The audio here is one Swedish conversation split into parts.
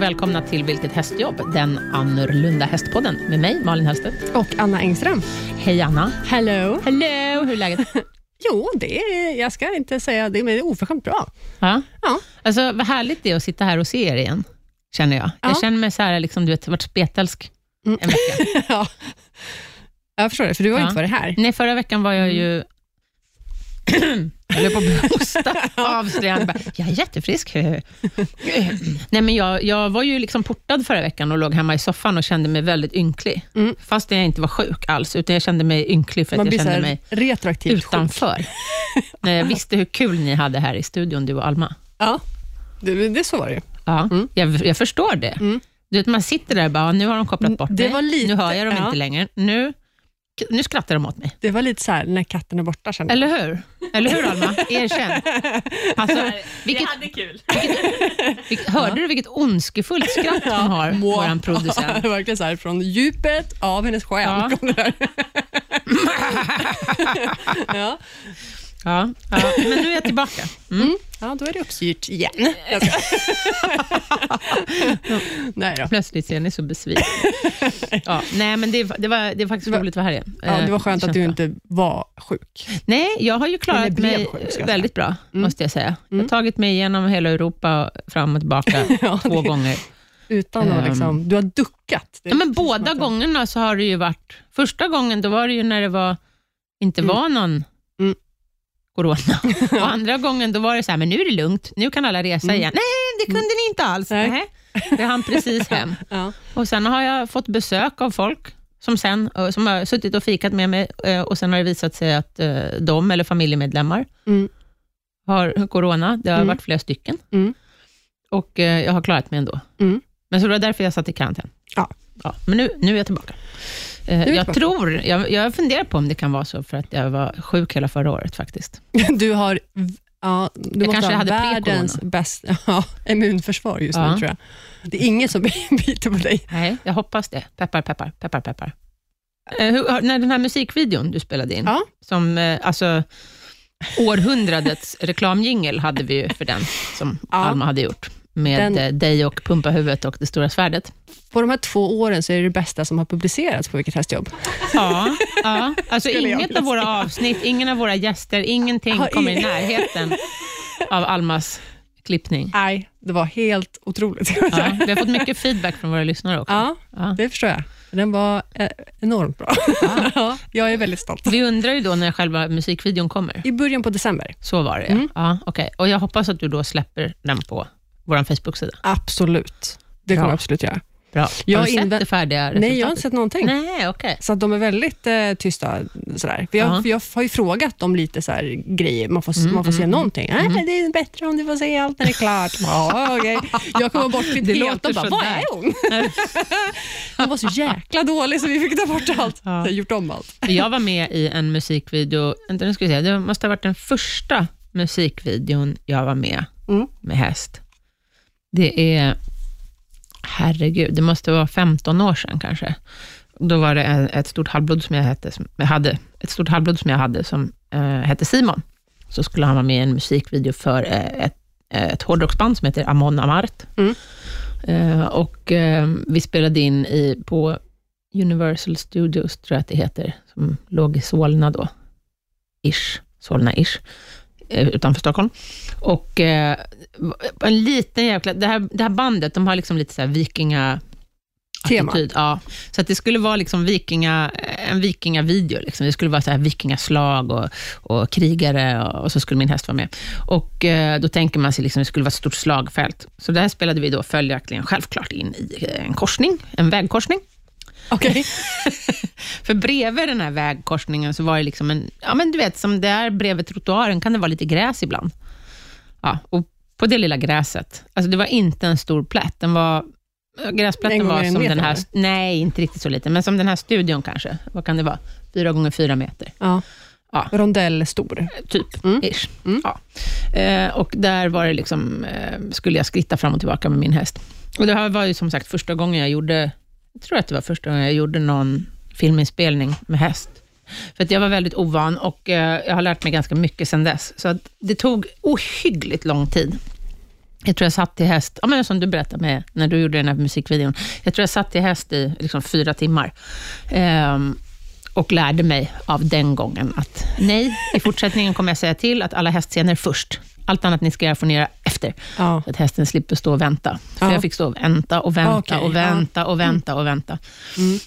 välkomna till Vilket hästjobb? Den annorlunda hästpodden med mig, Malin Hellstedt. Och Anna Engström. Hej Anna. Hello. Hello, hur är läget? Jo, det är, jag ska inte säga det, men det är oförskämt bra. Ja. Ja. Alltså, vad härligt det är att sitta här och se er igen, känner jag. Ja. Jag känner mig så här, liksom, du vet, varit spetälsk Mm. en vecka. ja. Jag förstår det, för du har Ja. inte varit här. Nej, förra veckan var jag Mm. ju... jag höll på att hosta. Avslöjande. Jag är jättefrisk. Nej, men jag, jag var ju liksom portad förra veckan och låg hemma i soffan och kände mig väldigt ynklig. Mm. Fast jag inte var sjuk alls, utan jag kände mig ynklig för att Man jag kände mig retroaktivt utanför. När jag visste hur kul ni hade här i studion, du och Alma. Ja, det, det så var det ju. Ja, Mm. jag, jag förstår det. Mm. Du vet, man sitter där och bara, nu har de kopplat bort Det mig. lite- nu hör jag dem ja. inte längre. Nu, nu skrattar de åt mig. Det var lite så här när katten är borta, kände jag. Eller hur? Eller hur, Alma? Erkänn. Alltså, vilket, hade kul. vilket, hörde du vilket ondskefullt skratt hon har, Må- vår producent? Verkligen så här, från djupet av hennes själ. Ja. kom det där. ja. Ja, ja, men nu är jag tillbaka. Mm. ja, då är det uppstyrt igen. Ska- Nej då. Plötsligt ser ni så besviken ja, Nej, men det, det, var, det var faktiskt Det var- roligt att vara här igen. Ja, det var Eh, skönt att känns du bra. inte var sjuk. Nej, jag har ju klarat mig sjuk, väldigt bra, Mm. måste jag säga. Jag Mm. har tagit mig igenom hela Europa, fram och tillbaka, Ja, två gånger. Utan att Ehm. liksom, du har duckat. Är Ja, men båda att- gångerna så har det ju varit... Första gången då var det ju när det var, inte Mm. var någon Mm. Corona. Och andra gången då var det så här, men nu är det lugnt, nu kan alla resa Mm. igen. Nej, det kunde ni inte alls. Nej. Nej. Det hann precis hem. Ja. Och Sen har jag fått besök av folk som, sen, eh, som har suttit och fikat med mig eh, och sen har det visat sig att eh, de eller familjemedlemmar Mm. har corona. Det har Mm. varit flera stycken. Mm. Och jag har klarat mig ändå. Mm. Men så det var därför jag satt i karantän. Ja. Ja, men nu, nu är jag tillbaka. Eh, jag tror, jag, jag funderar på om det kan vara så, för att jag var sjuk hela förra året faktiskt. Du har ja, du måste kanske ha hade världens bästa ja, immunförsvar just Ja. nu, tror jag. Det är ingen som biter på dig. Nej, jag hoppas det. Peppar, peppar, peppar, peppar. Eh, hur, när den här musikvideon du spelade in, Ja. som eh, alltså århundradets reklamjingel hade vi ju för den, som. Alma hade gjort, med Den- eh, dig och Pumpa huvudet och Det stora svärdet. På de här två åren så är det det bästa som har publicerats på Vilket hästjobb. Ja, ja. Alltså inget av våra avsnitt, ingen av våra gäster, ingenting Har kommer i närheten av Almas klippning. Nej, det var helt otroligt. Ja, vi har fått mycket feedback från våra lyssnare också. Ja, Ja. det förstår jag. Den var eh, enormt bra. Ja, jag är väldigt stolt. Vi undrar ju då när själva musikvideon kommer. I början på december. Så var det, Mm. ja. okej. Och jag hoppas att du då släpper den på vår Facebook-sida. Absolut. Det kommer Bra. jag absolut göra. Bra. Jag har du sett det färdiga resultatet? Nej, jag har inte sett någonting. Nej, okej. Så att de är väldigt eh, tysta. Sådär. För jag, Ja. för jag har ju frågat om lite så grejer, man får, Mm, man får se mm, någonting. mm. Nej, det är bättre om du får se allt när det är klart. Ja, okej. Jag kommer bort Det helt låter och bara, vad är hon? hon var så jäkla dålig så vi fick ta bort allt. Ja. Jag gjort om allt. Jag var med i en musikvideo, vänta nu ska vi se, det måste ha varit den första musikvideon jag var med Mm. med häst. Det är, herregud, det måste vara 15 år sedan kanske. Då var det ett stort halvblod som jag, hette, som jag hade, ett stort halvblod som jag hade, som eh, hette Simon. Så skulle han vara med i en musikvideo för eh, ett, ett hårdrocksband som heter Amon Amart. Mm. Eh, och eh, vi spelade in i, på Universal Studios, tror jag att det heter, som låg i Solna då. Ish, Solna-ish, eh, utanför Stockholm. Och eh, en liten jäkla... Det här, det här bandet, de har liksom lite så här vikinga... Tema. attityd, Ja, så att det skulle vara liksom vikinga, en vikingavideo. Liksom. Det skulle vara så här vikingaslag och, och krigare och, och så skulle min häst vara med. Och eh, Då tänker man sig liksom, det skulle vara ett stort slagfält. Så det här spelade vi då följaktligen självklart in i en korsning, en vägkorsning. Okej. För bredvid den här vägkorsningen så var det liksom en, ja men du vet, som det är bredvid trottoaren kan det vara lite gräs ibland. Ja, och på det lilla gräset, alltså det var inte en stor plätt, den var, En gräsplätten var som meter, den här, eller? nej inte riktigt så liten, men som den här studion kanske, vad kan det vara? Fyra gånger fyra meter, Ja. Ja. Rondell stor. typ. Mm. Ish. Mm. Ja. Eh, och där var det liksom, eh, skulle jag skritta fram och tillbaka med min häst. Och det här var ju som sagt första gången jag gjorde, jag tror att det var första gången jag gjorde någon filminspelning med häst. För att jag var väldigt ovan och eh, jag har lärt mig ganska mycket sedan dess. Så att det tog ohyggligt lång tid Jag tror jag satt till häst, ja, men som du berättade med, när du gjorde den här musikvideon. Jag tror jag satt till häst i liksom fyra timmar. Ehm, och lärde mig av den gången att nej, i fortsättningen kommer jag säga till att alla hästscener först. Allt annat ni ska göra får ni göra efter. Ja. Så att hästen slipper stå och vänta. För Ja. jag fick stå och vänta och vänta Okej, och vänta och vänta och vänta. Mm.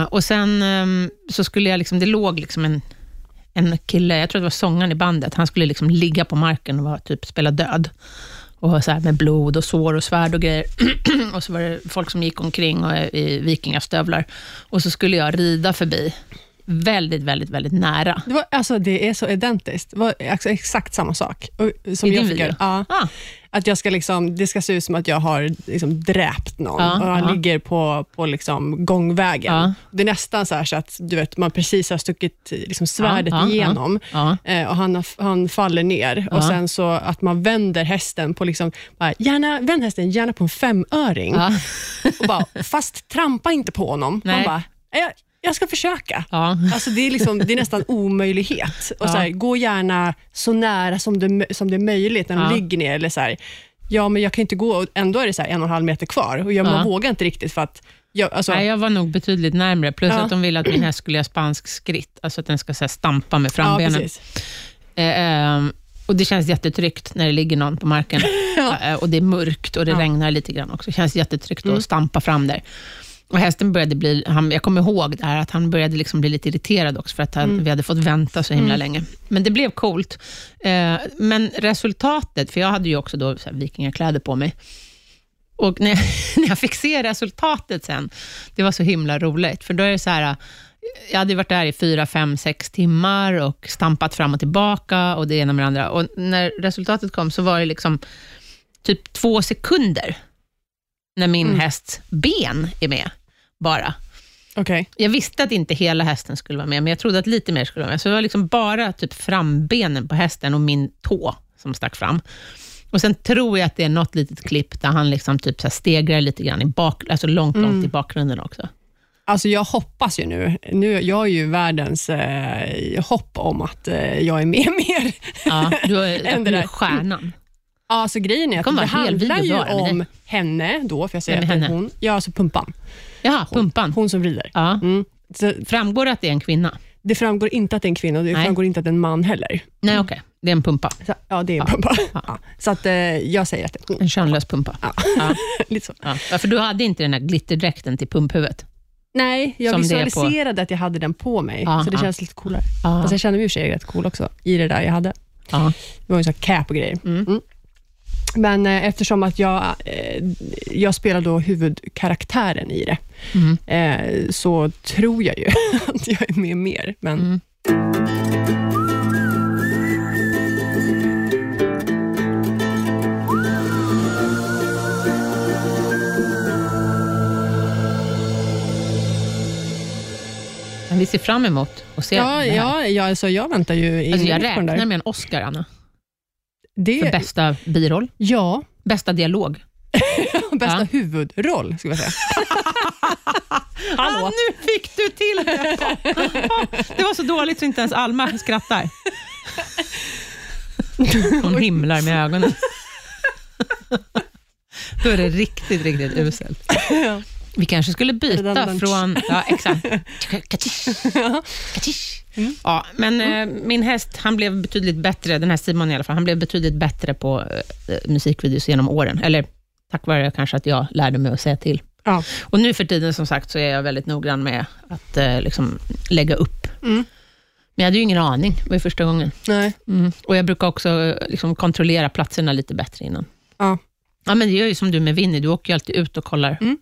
Eh, och sen ehm, så skulle jag, liksom, det låg liksom en, en kille, jag tror det var sångaren i bandet, han skulle liksom ligga på marken och vara, typ spela död. Och så här med blod och sår och svärd och grejer. och så var det folk som gick omkring och, i vikingastövlar. Och så skulle jag rida förbi, väldigt, väldigt, väldigt nära. Det, var, alltså, det är så identiskt. Det var alltså exakt samma sak. Och, som I jag din video? Ja, Ah, att jag ska liksom, det ska se ut som att jag har liksom dräpt någon Ja, och han ja. ligger på, på liksom gångvägen. Ja. Det är nästan så, så att du vet, man precis har stuckit liksom svärdet Ja, ja, igenom eh, och han, han faller ner. Och sen så att man vänder hästen på, liksom, bara, gärna, vänd hästen gärna på en femöring. Och bara, fast trampa inte på honom. Man Nej. bara, jag, jag ska försöka. Ja. Alltså det, är liksom, det är nästan omöjlighet. Och Ja. så här, gå gärna så nära som det, som det är möjligt när de Ja. ligger ner. Eller så här, ja, men jag kan inte gå, och ändå är det så en och en halv meter kvar. Och jag, man Ja. vågar inte riktigt för att... Jag, alltså, Nej, jag var nog betydligt närmre. Plus att de ville att min häst skulle göra spansk skritt, alltså att den ska så här, stampa med frambenen. Eh, ehm, och Det känns jättetryggt när det ligger någon på marken. Eh, och Det är mörkt och det regnar lite grann också. Det känns jättetryggt Mm. att stampa fram där. Och hästen började bli, han, jag kommer ihåg det här, att han började liksom bli lite irriterad också, för att han, Mm. vi hade fått vänta så himla Mm. länge. Men det blev coolt. Eh, men resultatet, för jag hade ju också då så här vikingakläder på mig, och när jag, när jag fick se resultatet sen, det var så himla roligt, för då är det så här, jag hade varit där i fyra, fem, sex timmar och stampat fram och tillbaka och det ena med det andra. Och när resultatet kom så var det liksom typ två sekunder när min Mm. hästs ben är med, bara. Okej. Jag visste att inte hela hästen skulle vara med, men jag trodde att lite mer skulle vara med. Så det var liksom bara typ frambenen på hästen och min tå som stack fram. Och Sen tror jag att det är något litet klipp där han liksom typ så stegrar lite grann, i bak, alltså långt, långt Mm. i bakgrunden också. Alltså jag hoppas ju nu, nu jag har ju världens eh, hopp om att eh, jag är med mer. Ja, du är, du är stjärnan. Ja, alltså grejen är att det handlar ju om henne då, för jag säger att henne? hon. Ja, alltså pumpan. Jaha, pumpan. Hon som rider. Ja. Mm. Så Framgår det att det är en kvinna? det framgår inte att det är en kvinna och det Nej. framgår inte att det är en man heller. Nej, okej. Det är en pumpa. Så, ja, det är en Ja. pumpa. Ja. Så att, eh, jag säger att det är hon. En könlös pumpa. Ja. Ja. Lite så. Ja. För du hade inte den här glitterdräkten till pumphuvudet? Nej, jag Som visualiserade att jag hade den på mig, Ja, så det känns lite coolare. Ja. Fast jag kände mig i och för sig rätt cool också, i det där jag hade. ja. Det var ju så cap och grejer. Mm. Men eh, eftersom att jag, eh, jag spelar då huvudkaraktären i det, Mm. eh, så tror jag ju att jag är med mer. Men Mm. Men vi ser fram emot att se ja, det här. ja, ja alltså jag väntar ju Alltså jag räknar med en Oscar, Anna, för Det, bästa biroll, ja, bästa dialog. bästa Ja. huvudroll, skulle jag säga. Ah, nu fick du till det! det var så dåligt så inte ens Alma skrattar. Hon himlar med ögonen. Då är det riktigt, riktigt uselt. Ja. Vi kanske skulle byta från... Ja, exakt. Mm. Ja, men eh, min häst, han blev betydligt bättre, den här Simon i alla fall, han blev betydligt bättre på eh, musikvideos genom åren. Eller tack vare kanske att jag lärde mig att säga till. Ja. Och nu för tiden, som sagt, så är jag väldigt noggrann med att eh, liksom, lägga upp. Mm. Men jag hade ju ingen aning, det var ju första gången. Nej. Mm. Och jag brukar också eh, liksom, kontrollera platserna lite bättre innan. Ja. Ja, men det gör ju som du med Winnie, du åker ju alltid ut och kollar Mm.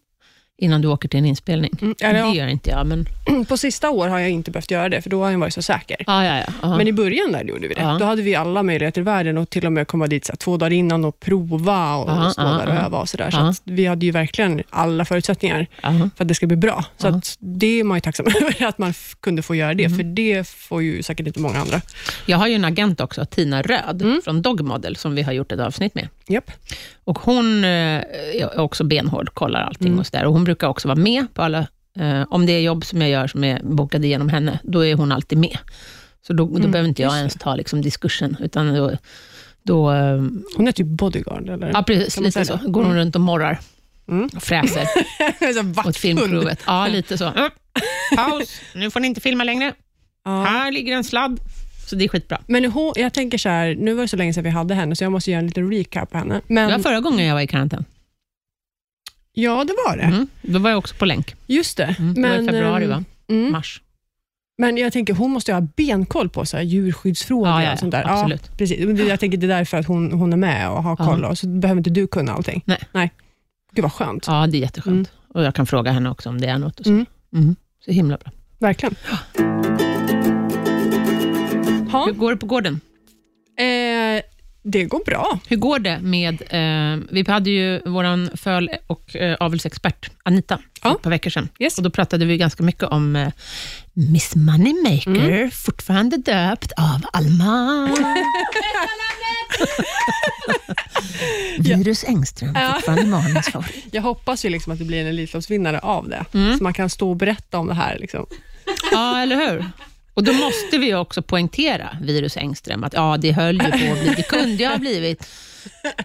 Innan du åker till en inspelning. Mm, ja, det- Det gör inte jag, men... På sista år har jag inte behövt göra det, för då har jag varit så säker. Ja, ja, ja. Men i början där gjorde vi det. Ja. Då hade vi alla möjligheter i världen och till och med komma dit så här, två dagar innan och prova och Ja, stå ja, där och öva och sådär. Så att vi hade ju verkligen alla förutsättningar för att det ska bli bra. Så att det är man ju tacksam över, att man kunde få göra det, Mm. för det får ju säkert inte många andra. Jag har ju en agent också, Tina Röd, Mm. från Dog Model, som vi har gjort ett avsnitt med. Japp. Och Hon eh, är också benhård, kollar allting Mm. och så där. Och Hon brukar också vara med på alla... Eh, om det är jobb som jag gör som är bokade genom henne, då är hon alltid med. Så då, då Mm, behöver inte jag ens ta liksom, diskursen, utan då, Då, eh, Hon är typ bodyguard, eller? ja, precis, lite så. Går hon runt och morrar Mm. och fräser åt filmprovet. Ja, lite så. Paus, nu får ni inte filma längre. Ja. Här ligger en sladd. Så det är skitbra. Men hon, jag tänker så här, nu var det så länge sedan vi hade henne, så jag måste göra en liten recap på henne. Men, Det var förra gången jag var i karantän. ja, det var det. Mm. Då var jag också på länk. Just det. Mm. Det var i februari, va? Mm. Mars. Men jag tänker, hon måste ju ha benkoll på så här, djurskyddsfrågor Ja, ja, ja, och sånt där. absolut. Ja, precis. Men det- Jag tänker det är därför att hon, hon är med och har Ja. koll, och så behöver inte du kunna allting. Nej. Nej. Gud vad skönt. Ja, det är jätteskönt. Mm. Och jag kan fråga henne också om det är något. Och så. Mm. Mm. så himla bra. Verkligen. Hur går det på gården? eh, det går bra. Hur går det med... Eh, vi hade ju vår föl och eh, avelsexpert Anita för Ja. ett par veckor sedan. Yes. Och då pratade vi ganska mycket om eh, Miss Moneymaker, Mm. fortfarande döpt av Alma. Virus Engström, Ja. fortfarande favorit. Jag hoppas ju liksom att det blir en Elitloppsvinnare av det, Mm. så man kan stå och berätta om det här. Liksom. Ja, eller hur? Och då måste vi också poängtera Virus Engström, att ja, det höll ju på att bli, det kunde ju ha blivit.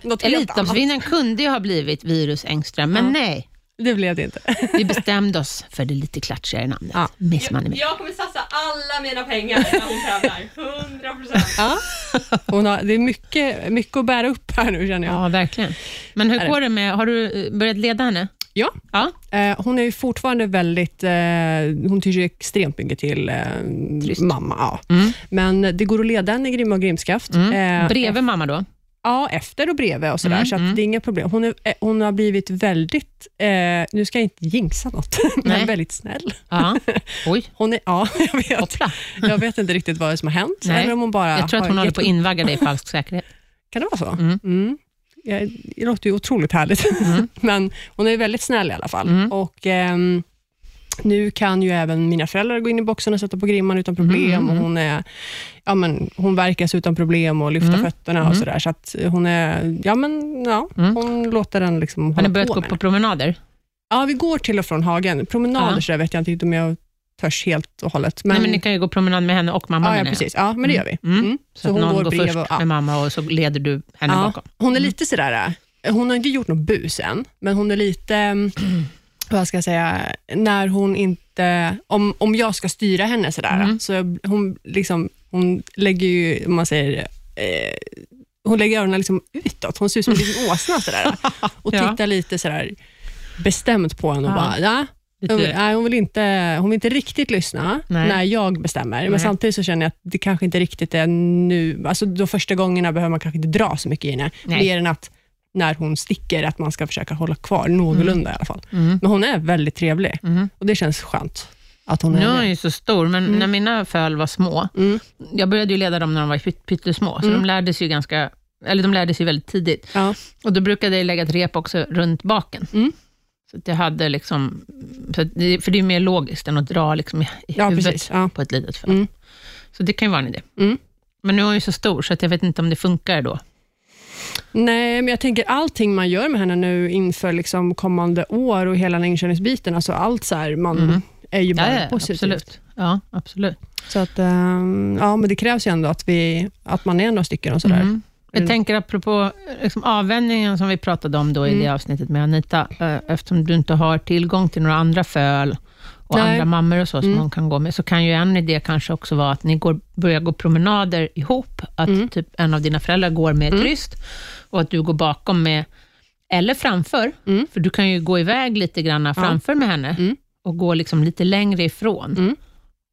Elitloppsvinnaren kunde ju ha blivit Virus Engström, men Ja. nej, Det blev det inte. vi bestämde oss för det lite klatschigare namnet, Ja. Miss Moneymaker. Jag kommer satsa alla mina pengar när hon tävlar. 100 procent. Ja. Hon har, det är mycket, mycket att bära upp här nu känner jag. Ja, verkligen. Men hur går det med, har du eh, börjat leda henne? Ja. Ja, Eh, hon är ju fortfarande väldigt, eh, hon tycker ju extremt mycket till eh, mamma. Ja. Mm. Men det går att leda henne i Grimma och Grimskaft. mm. Eh, bredvid mamma då? Ja, efter och bredvid och sådär, Mm, så att mm. det är inga problem. Hon, är, eh, hon har blivit väldigt, eh, nu ska jag inte jinxa något, men Nej. väldigt snäll. Ja. Oj, Hon är, ja, jag vet, hoppla. jag vet inte riktigt vad som har hänt. Nej. Eller om hon bara Jag tror att hon håller på att invagga dig i falsk säkerhet. Kan det vara så? Mm. Ja, det låter ju otroligt härligt. Mm. Men hon är väldigt snäll i alla fall. Mm. Och ehm, Nu kan ju även mina föräldrar gå in i boxen och sätta på grimman utan problem. Mm, Och hon, är, ja, men, hon verkas utan problem och lyfta Mm. fötterna och Mm. sådär. Så att hon är, ja men ja, hon låter den liksom Har ni börjat gå på promenader? Ja, vi går till och från hagen. Promenader Ja. så vet jag inte om jag törs helt och hållet. Men, Nej, men ni kan ju gå promenad med henne och mamma ja, ja, precis. Ja, men det gör vi. Mm. Mm. Så, Så hon någon går går först och- ja. med mamma och så leder du henne Ja, bakom. Hon är Mm. lite sådär, hon har inte gjort något bus än, men hon är lite, mm, vad ska jag säga, när hon inte, om, om jag ska styra henne sådär, Mm. så hon, liksom, hon lägger ju, om man säger, eh, hon lägger öronen liksom utåt. Hon ser ut som en liten åsna sådär, och Ja. tittar lite sådär bestämt på henne och Ja. bara, ja, Lite, nej, hon, vill inte, hon vill inte riktigt lyssna Nej. när jag bestämmer, men Nej. samtidigt så känner jag att det kanske inte riktigt är nu. Alltså de första gångerna behöver man kanske inte dra så mycket i henne, mer än att när hon sticker, att man ska försöka hålla kvar någorlunda i alla fall. mm. Men hon är väldigt trevlig Mm. och det känns skönt att hon Nu är är hon ju så stor, men Mm. när mina föl var små, Mm. jag började ju leda dem när de var pytt- pyttesmå, så Mm. de lärde sig ju ganska eller de lärde sig väldigt tidigt. Ja. Och Då brukade jag lägga ett rep också runt baken. Så jag hade liksom, det, för det är mer logiskt än att dra liksom i, Ja, huvudet precis. Ja. på ett litet föl. Mm. Så det kan ju vara en idé. Mm. Men nu är hon ju så stor, så att jag vet inte om det funkar då. Nej, men jag tänker allting man gör med henne nu inför liksom kommande år och hela den inkörningsbiten, alltså allt så här, man Mm. är ju bara Ja, ja, positivt. absolut. Ja, absolut. Så att, ehm, ja, men det krävs ju ändå att, vi, att man är några stycken och sådär. Mm. Jag Mm. tänker apropå liksom avvändningen som vi pratade om då i Mm. det avsnittet med Anita, eh, eftersom du inte har tillgång till några andra föl och Nej. andra mammor och så som Mm. hon kan gå med, så kan ju en idé kanske också vara att ni går, börjar gå promenader ihop. Att Mm. typ en av dina föräldrar går med Mm. tryst och att du går bakom med, eller framför, Mm. för du kan ju gå iväg lite grann framför med henne Mm. och gå liksom lite längre ifrån.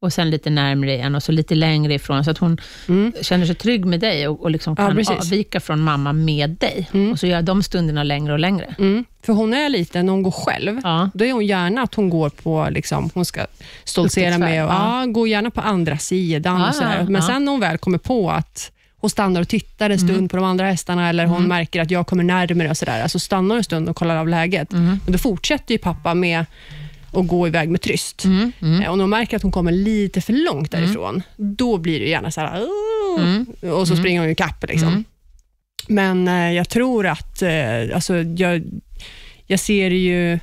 Mm. Och sen lite närmre igen och så lite längre ifrån, så att hon Mm. känner sig trygg med dig och, och liksom Ja, kan precis. avvika från mamma med dig. Mm. Och så gör de stunderna längre och längre. Mm. För hon är lite, när hon går själv, Ja, då är hon gärna att hon går på, liksom, hon ska stoltsera med, och, ja. ja. gå gärna på andra sidan. Ja, och sådär. ja, Men ja. sen när hon väl kommer på att hon stannar och tittar en stund Mm. på de andra hästarna, eller hon Mm. märker att jag kommer närmare, och sådär. Alltså stannar en stund och kollar av läget. mm. Men då fortsätter ju pappa med att gå iväg med tryst. Mm. Mm. Eh, Och när hon märker att hon kommer lite för långt därifrån, då blir det gärna så här! Mm. och så Mm. springer hon ju ikapp. Liksom. Mm. Men eh, jag tror att, eh, alltså, jag, jag ser ju,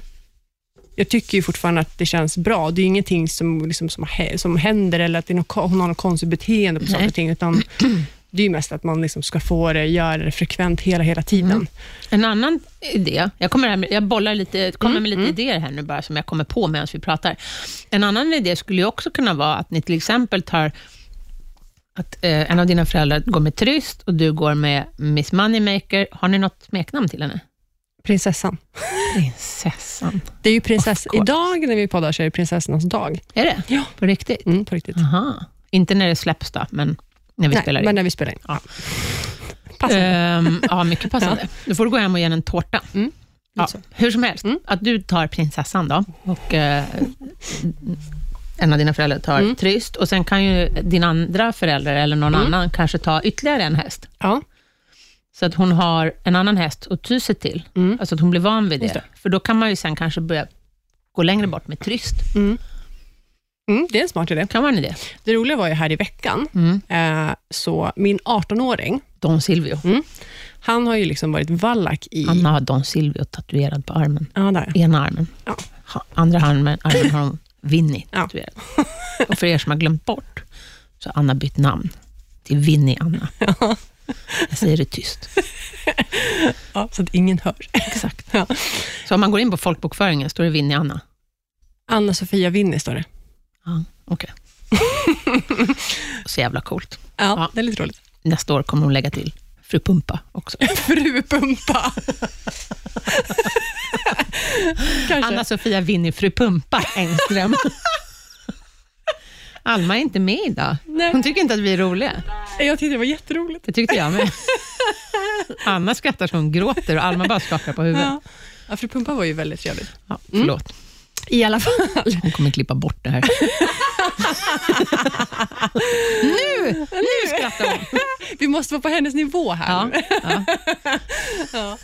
jag tycker ju fortfarande att det känns bra. Det är ingenting som, liksom, som, som händer eller att det något, hon har något konstigt beteende på saker och ting, utan Det är mest att man liksom ska få det, göra det frekvent hela, hela tiden. Mm. En annan idé, jag, kommer här jag bollar lite, kommer Mm, med lite idéer här nu bara, som jag kommer på medan vi pratar. En annan idé skulle ju också kunna vara att ni till exempel tar att eh, en av dina föräldrar går med Tryst och du går med Miss Moneymaker. Har ni något smeknamn till henne? Prinsessan. Prinsessan. Det är ju prinsess... Idag när vi poddar så är det prinsessornas dag. Är det? Ja. På riktigt? Mm, på riktigt. Aha. Inte när det släpps då, men när vi Nej, spelar in. men när vi spelar in. Ja. Passande. Ehm, ja, mycket passande. Då får du gå hem och ge en tårta. Mm. Ja, Så. hur som helst, Mm. att du tar prinsessan då, och eh, en av dina föräldrar tar Mm. Tryst, och sen kan ju din andra förälder eller någon Mm. annan kanske ta ytterligare en häst. Ja. Så att hon har en annan häst att ty sig till. Alltså att hon blir van vid det. För då kan man ju sen kanske börja gå längre bort med Tryst. Mm. Mm, det är en smart idé. kan vara en idé. Det roliga var ju här i veckan, Mm. eh, så min 18-åring, Don Silvio. han har ju liksom varit vallack i... Anna har Don Silvio tatuerad på armen. Ja, där. Ena armen. Ja. Ha- Andra armen, armen har hon Winnie Ja. tatuerad. Och för er som har glömt bort, så har Anna bytt namn till Winnie Anna. Jag säger det tyst. Ja, så att ingen hör. Exakt. Ja. Så om man går in på folkbokföringen, står det Winnie Anna? Anna-Sofia Winnie står det. Ja, okej. Så jävla coolt. Ja, Ja. det är lite roligt. Nästa år kommer hon lägga till Fru Pumpa också. Fru Pumpa. Anna-Sofia Winnie Fru Pumpa Engström. Alma är inte med idag. Nej. Hon tycker inte att vi är roliga. Jag tyckte det var jätteroligt. Det tyckte jag med. Anna skrattar så hon gråter och Alma bara skakar på huvudet. Ja. Ja, Fru Pumpa var ju väldigt trevligt. Ja, förlåt. I alla fall. Hon kommer klippa bort det här. nu! Nu skrattar hon. Vi måste vara på hennes nivå här. Ja, nu. ja.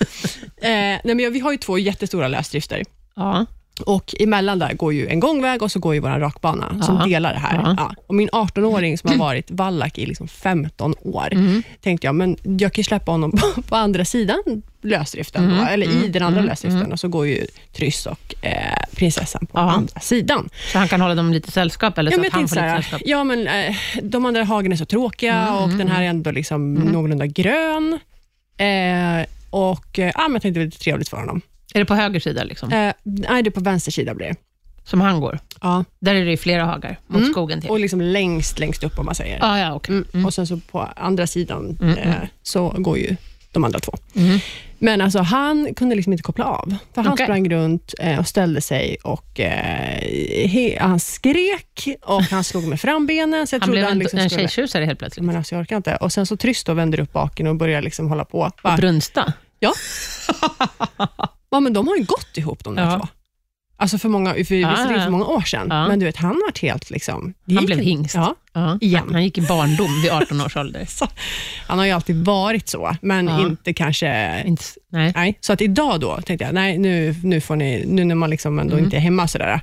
Eh, nej, men vi har ju två jättestora lösdrifter. ja. Och emellan där går ju en gångväg och så går ju vår rakbana som Ja. delar det här. Ja. Ja. Och min 18-åring som har varit vallack i liksom 15 år, Mm. tänkte jag, men jag kan släppa honom på, på andra sidan lösdriften, Mm. då, eller i Mm. den andra Mm. lösdriften, och så går ju Tryss och eh, prinsessan på Ja. andra sidan. Så han kan hålla dem lite sällskap, eller Ja, så men att han får lite sällskap? ja, men, eh, de andra hagen är så tråkiga Mm, och mm, den här är ändå liksom någorlunda grön. Eh, och eh, ja, men jag tänkte det var lite trevligt för honom. Är det på höger sida, liksom? Eh, nej, det är på vänster sida blir det. som han går? Ja. Där är det ju flera hagar mot Mm. skogen till. Och liksom längst, längst upp om man säger. Ah, ja, okej. Mm. Mm. Och sen så på andra sidan Mm, eh, så går ju de andra två. Mm. Men alltså han kunde liksom inte koppla av. För han Okej. sprang runt eh, och ställde sig och eh, han skrek och han slog med frambenen. Så jag Han blev han en, liksom en tjejtjusare helt plötsligt. Men alltså jag orkar inte. Och sen så Tryst då vänder upp baken och börjar liksom hålla på. Bara, Brunsta? ja. ja, men de har ju gått ihop de där Ja. två. Alltså för många, för, ja. för många år sedan, Ja. men du vet, han var helt liksom... Han blev hingst. Ja. Igen. Han, han gick i barndom vid 18 års ålder. så, han har ju alltid varit så, men inte kanske... Inte, nej. Nej, så att idag då tänkte jag, nej nu, nu får ni, nu när man liksom ändå Mm. inte är hemma sådär,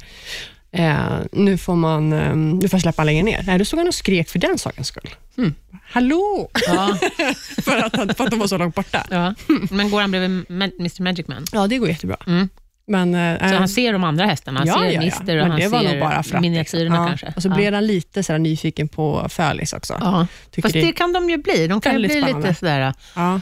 eh, nu får man eh, nu får jag släppa längre ner. Nej, då stod han och skrek för den sakens skull. Mm. Hallå! Ja, för, att, för att de var så långt borta. ja. Men går han bredvid Mr Magic Man? Ja, det går jättebra. Mm. Men, eh, Så han ser de andra hästarna? Han ja, ser ja. Mister och Men han ser miniatyrerna. Ja. kanske? Och så blev han lite sådär nyfiken på Fölis också. Ja. Tycker Fast det kan de ju bli. De kan ju bli spännande. lite sådär ja,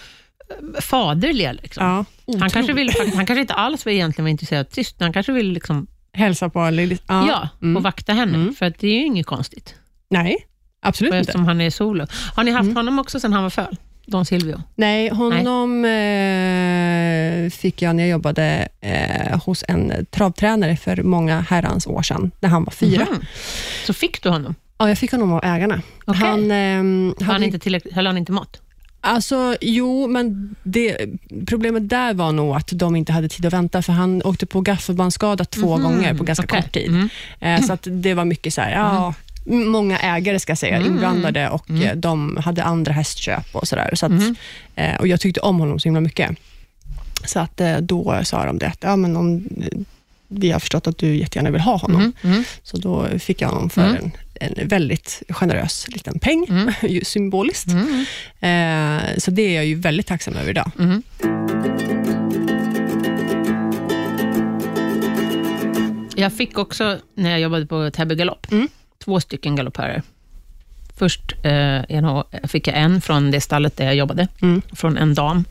faderliga. Liksom. Han, kanske vill, han kanske inte alls var egentligen var intresserad av tyst. Han kanske vill liksom, Hälsa på Lily. ja, Ja. mm. och vakta henne, Mm. för det är ju inget konstigt. Nej, absolut inte. eftersom han är solo. Har ni haft Mm. honom också sedan han var föl? Don Silvio? Nej, honom Eh, fick jag när jag jobbade eh, hos en travtränare för många herrans år sedan, när han var fyra. Mhm. Så fick du honom? Ja, jag fick honom av ägarna. Okej. Han, ehm, Var han hade- inte tillräckligt, höll han inte mått? Alltså, jo, men det, problemet där var nog att de inte hade tid att vänta, för han åkte på gaffelbandsskada två Mhm. gånger på ganska Okej. kort tid. Mm. Eh, så att det var mycket så här, ja, många ägare ska jag säga, Mm. inblandade och Mm. eh, de hade andra hästköp och sådär. Så att, Mhm. eh, och jag tyckte om honom så himla mycket. Så att eh, då sa de det, att ja, men om, vi har förstått att du jättegärna vill ha honom. Mhm. Mm. Så då fick jag honom för Mm. en, en väldigt generös liten peng, Mm. symboliskt. Mm. Eh, så det är jag ju väldigt tacksam över idag. Mm. Jag fick också, när jag jobbade på Täby galopp, Mm. två stycken galoppörer Först eh, fick jag en från det stallet där jag jobbade, Mm. från en dam.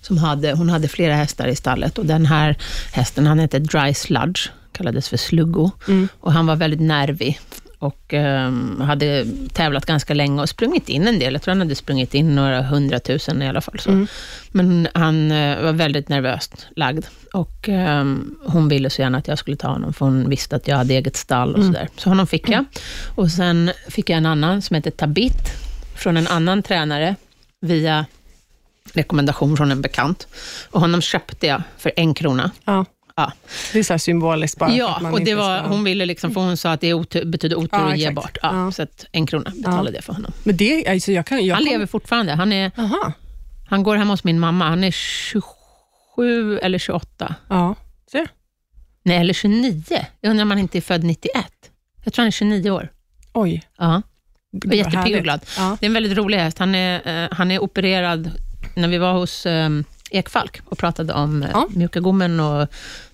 Som hade, hon hade flera hästar i stallet och den här hästen, han hette Dry Sludge, kallades för Sluggo. Mm. Och han var väldigt nervig och eh, hade tävlat ganska länge och sprungit in en del. Jag tror han hade sprungit in några hundratusen i alla fall. Så. Mm. Men han eh, var väldigt nervöst lagd och eh, hon ville så gärna att jag skulle ta honom, för hon visste att jag hade eget stall och Mm. sådär. Så honom fick jag. Och sen fick jag en annan som heter Tabit, från en annan tränare, via rekommendation från en bekant. Och honom köpte jag för en krona. Ja. Ja, Det är så symboliskt bara. ja att och det var, ska- hon ville liksom, för hon sa att det otur, betyder otur Ja, och ge bort. Ja, Ja. Så att en krona betalade jag för honom. Men det, alltså jag kan... Jag Han kom- lever fortfarande. Han, är, Aha. han går hemma hos min mamma. Han är 27 eller 28. Ja. Se. Nej, eller 29. Jag undrar om han inte är född 91. Jag tror han är 29 år. Oj. Ja, och jättepigg och glad. Ja. Det är en väldigt rolig häst. Han är, eh, han är opererad, när vi var hos eh, Ekfalk och pratade om eh, Ja. mjuka gommen och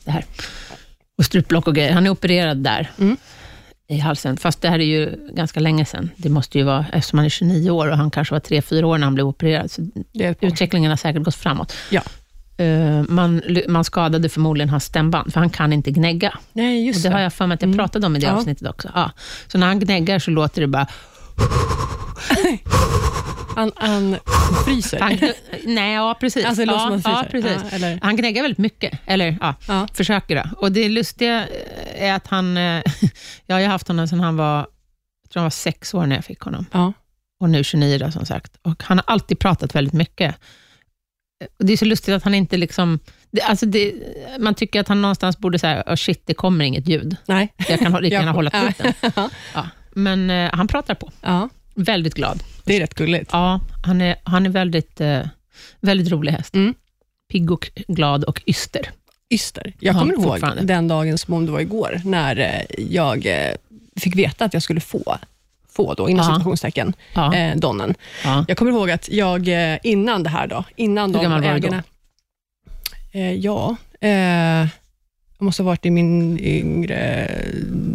det här. Och strupblock och grejer. Han är opererad där. Mm. i halsen. Fast det här är ju ganska länge sedan. Det måste ju vara, eftersom han är 29 år och han kanske var 3-4 år när han blev opererad. Så utvecklingen har säkert gått framåt. Ja. Eh, man, man skadade förmodligen hans stämband, för han kan inte gnägga. Nej, Och just det har jag för mig att jag Mm. pratade om i det Ja. avsnittet också. Ja. Så när han gnäggar så låter det bara... Han, han fryser. Han, nej, ja precis. Alltså, ja, ja, precis. Ja, eller- Han gnäggar väldigt mycket, eller ja, Ja. försöker det. Och det lustiga är att han... eh, Jag har haft honom sedan han var, jag tror han var sex år när jag fick honom. Ja. Och nu 29 då, som sagt. Och han har alltid pratat väldigt mycket. Och det är så lustigt att han inte liksom... Det, alltså det, man tycker att han någonstans borde säga, oh shit, det kommer inget ljud. Nej. Jag kan lika gärna hålla truten. Ja. Men eh, han pratar på. ja, Väldigt glad. det är rätt gulligt. Ja, han är, han är väldigt, eh, väldigt rolig häst. Mm. Pigg och glad och yster. Yster. Jag Ja, kommer ihåg fortfarande. den dagen som om det var igår, när eh, jag eh, fick veta att jag skulle få, få då, inom Ja. situationstecken, Ja, eh, Donnen. ja. Jag kommer ihåg att jag eh, innan det här, då, innan Hur de gammal var du då? Eh, ja, eh, jag måste ha varit i min yngre,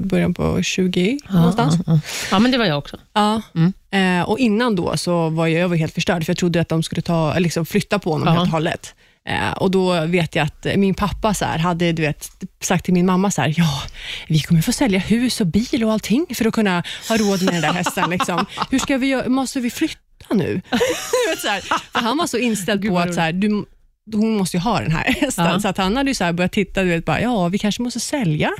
början på 20 någonstans. Ja, ja. ja, men det var jag också. Ja. Mm. Eh, och innan då så var jag, jag var helt förstörd, för jag trodde att de skulle ta, liksom flytta på honom Ja. helt och hållet. Eh, och då vet jag att min pappa så här, hade du vet, sagt till min mamma så här, ja, vi kommer få sälja hus och bil och allting för att kunna ha råd med den där hästen. Liksom. Hur ska vi göra? Måste vi flytta nu? Så här, han var så inställd på att så här, du, hon måste ju ha den här hästen. Ja. Så att han hade ju så här börjat titta, du vet, bara, ja, vi kanske måste sälja.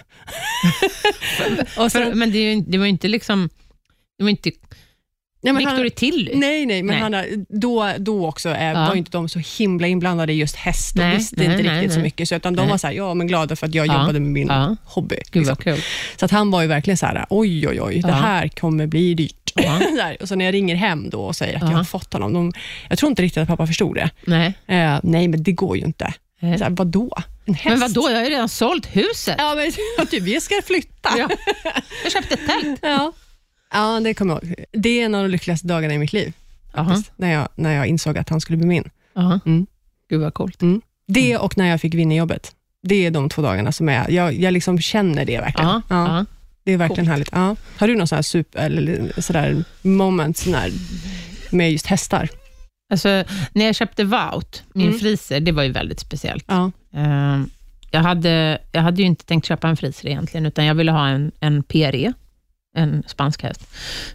och För, sen, men det, det var inte liksom... Det var inte nej, men han- Victor Tilly. Nej, nej, men Nej. Han, då, då också eh, Ja. var inte de så himla inblandade i just häst. De visste nej, inte nej, riktigt så mycket, så utan de var så här, ja, men glada för att jag Ja. jobbade med min Ja. hobby. Liksom. kul. Så att han var ju verkligen så här, oj, oj, oj, det här kommer bli dyrt. Här, och så när jag ringer hem då och säger att Ja. jag har fått honom, de, jag tror inte riktigt att pappa förstod det. Nej. Eh, nej, men det går ju inte. Så här, vadå? En häst? Men vad då? Jag har ju redan sålt huset. Ja, men typ, vi ska flytta. Ja. Jag köpte ett tält. Ja. Ja, det kommer jag ihåg. Det är en av de lyckligaste dagarna i mitt liv, faktiskt, när, jag, när jag insåg att han skulle bli min. Jaha. Mm. Gud vad coolt. Det och när jag fick vinna jobbet. Det är de två dagarna som är, jag, jag liksom känner det verkligen. Ja. Ja, Ja. Det är verkligen Coolt. härligt. Ja. Har du någon sån här super, eller sådär moment sådär, med just hästar? Alltså, när jag köpte Wout, min Mm. friser, det var ju väldigt speciellt. Ja. Eh, jag, hade, jag hade ju inte tänkt köpa en friser egentligen, utan jag ville ha en, en PRE, en spansk häst.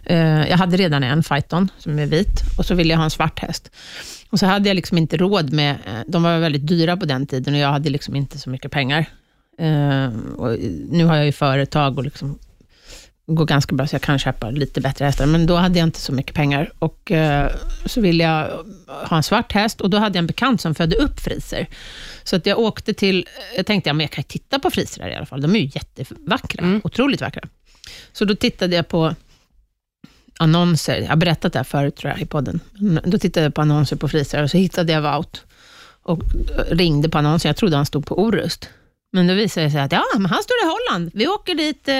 Eh, jag hade redan en Phaeton, som är vit, och så ville jag ha en svart häst. Och så hade jag liksom inte råd med, eh, de var väldigt dyra på den tiden, och jag hade liksom inte så mycket pengar. Eh, och nu har jag ju företag och liksom går ganska bra, så jag kan köpa lite bättre hästar, men då hade jag inte så mycket pengar. Och så ville jag ha en svart häst, och då hade jag en bekant som födde upp friser. Så att jag åkte till, jag tänkte, ja, men jag kan titta på frisrar i alla fall. De är ju jättevackra, Mm. otroligt vackra. Så då tittade jag på annonser, jag har berättat det här förut tror jag i podden. Då tittade jag på annonser på frisrar och så hittade jag Wout och ringde på annonsen. Jag trodde han stod på Orust. Men då visade det sig att ja, men han står i Holland. Vi åker dit, eh,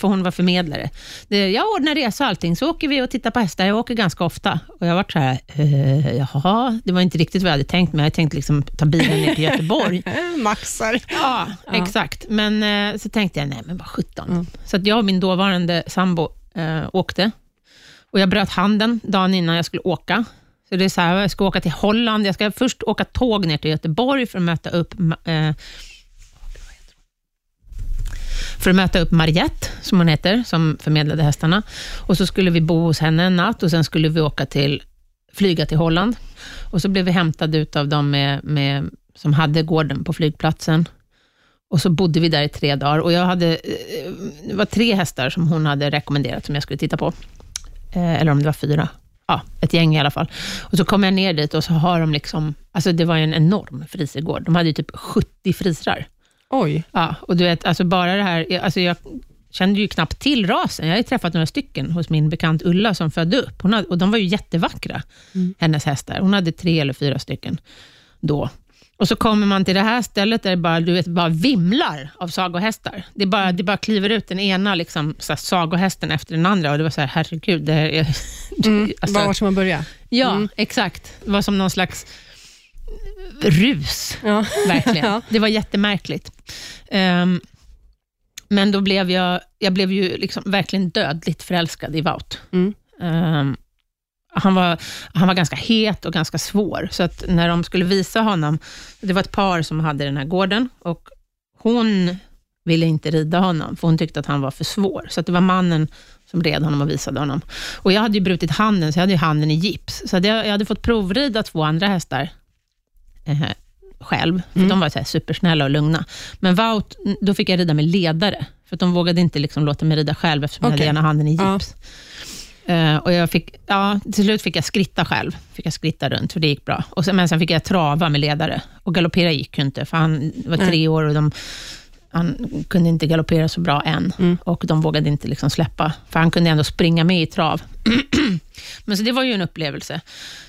för hon var förmedlare. Jag ordnar resa och allting, så åker vi och tittar på hästar. Jag åker ganska ofta. Och jag var så här, eh, jaha, det var inte riktigt vad jag hade tänkt, men jag hade tänkt liksom ta bilen ner till Göteborg. Maxar. Ja, Ja. exakt. Men eh, så tänkte jag, nej men vad sjutton. Mm. Så att jag och min dåvarande sambo eh, åkte. Och jag bröt handen dagen innan jag skulle åka. Så det är så här, jag ska åka till Holland. Jag ska först åka tåg ner till Göteborg för att möta upp eh, för att möta upp Mariette, som hon heter, som förmedlade hästarna. Och så skulle vi bo hos henne en natt och sen skulle vi åka till, flyga till Holland. Och så blev vi hämtade av dem med, med, som hade gården på flygplatsen. Och så bodde vi där i tre dagar och jag hade, eh, det var tre hästar som hon hade rekommenderat som jag skulle titta på. Eh, eller om det var fyra. Ja, ett gäng i alla fall. Och så kom jag ner dit och så har de liksom, alltså det var en enorm frisegård. De hade ju typ 70 frisrar. Oj. Ja, och du vet, alltså bara det här, alltså jag kände ju knappt till rasen. Jag har ju träffat några stycken hos min bekant Ulla som födde upp. Hon hade, och de var ju jättevackra, Mm. hennes hästar. Hon hade tre eller fyra stycken då. Och så kommer man till det här stället där det bara, du vet, bara vimlar av sagohästar. Det, bara, det bara kliver ut den ena liksom, så här, sagohästen efter den andra. Och det var så här, herregud. Det här är, Mm. alltså, Var ska man börja? ja, Mm. exakt. Det var som någon slags rus. Ja. Verkligen. Ja. Det var jättemärkligt. Ehm, men då blev jag, jag blev ju liksom verkligen dödligt förälskad i Wout. Mm. Ehm, han, var, han var ganska het och ganska svår, så att när de skulle visa honom, det var ett par som hade den här gården, och hon ville inte rida honom, för hon tyckte att han var för svår. Så att det var mannen som red honom och visade honom. Och jag hade ju brutit handen, så jag hade ju handen i gips. Så jag hade fått provrida två andra hästar eh, själv, för Mm. de var så supersnälla och lugna. Men Wout, då fick jag rida med ledare, för de vågade inte liksom låta mig rida själv, eftersom jag Okej. hade ena handen i Ja. gips. Eh, och jag fick, ja, till slut fick jag skritta själv. Fick jag skritta runt, för det gick bra. Och sen, men sen fick jag trava med ledare. Och galoppera gick ju inte, för han var tre år och de, han kunde inte galoppera så bra än. Mm. Och de vågade inte liksom släppa, för han kunde ändå springa med i trav. men så det var ju en upplevelse.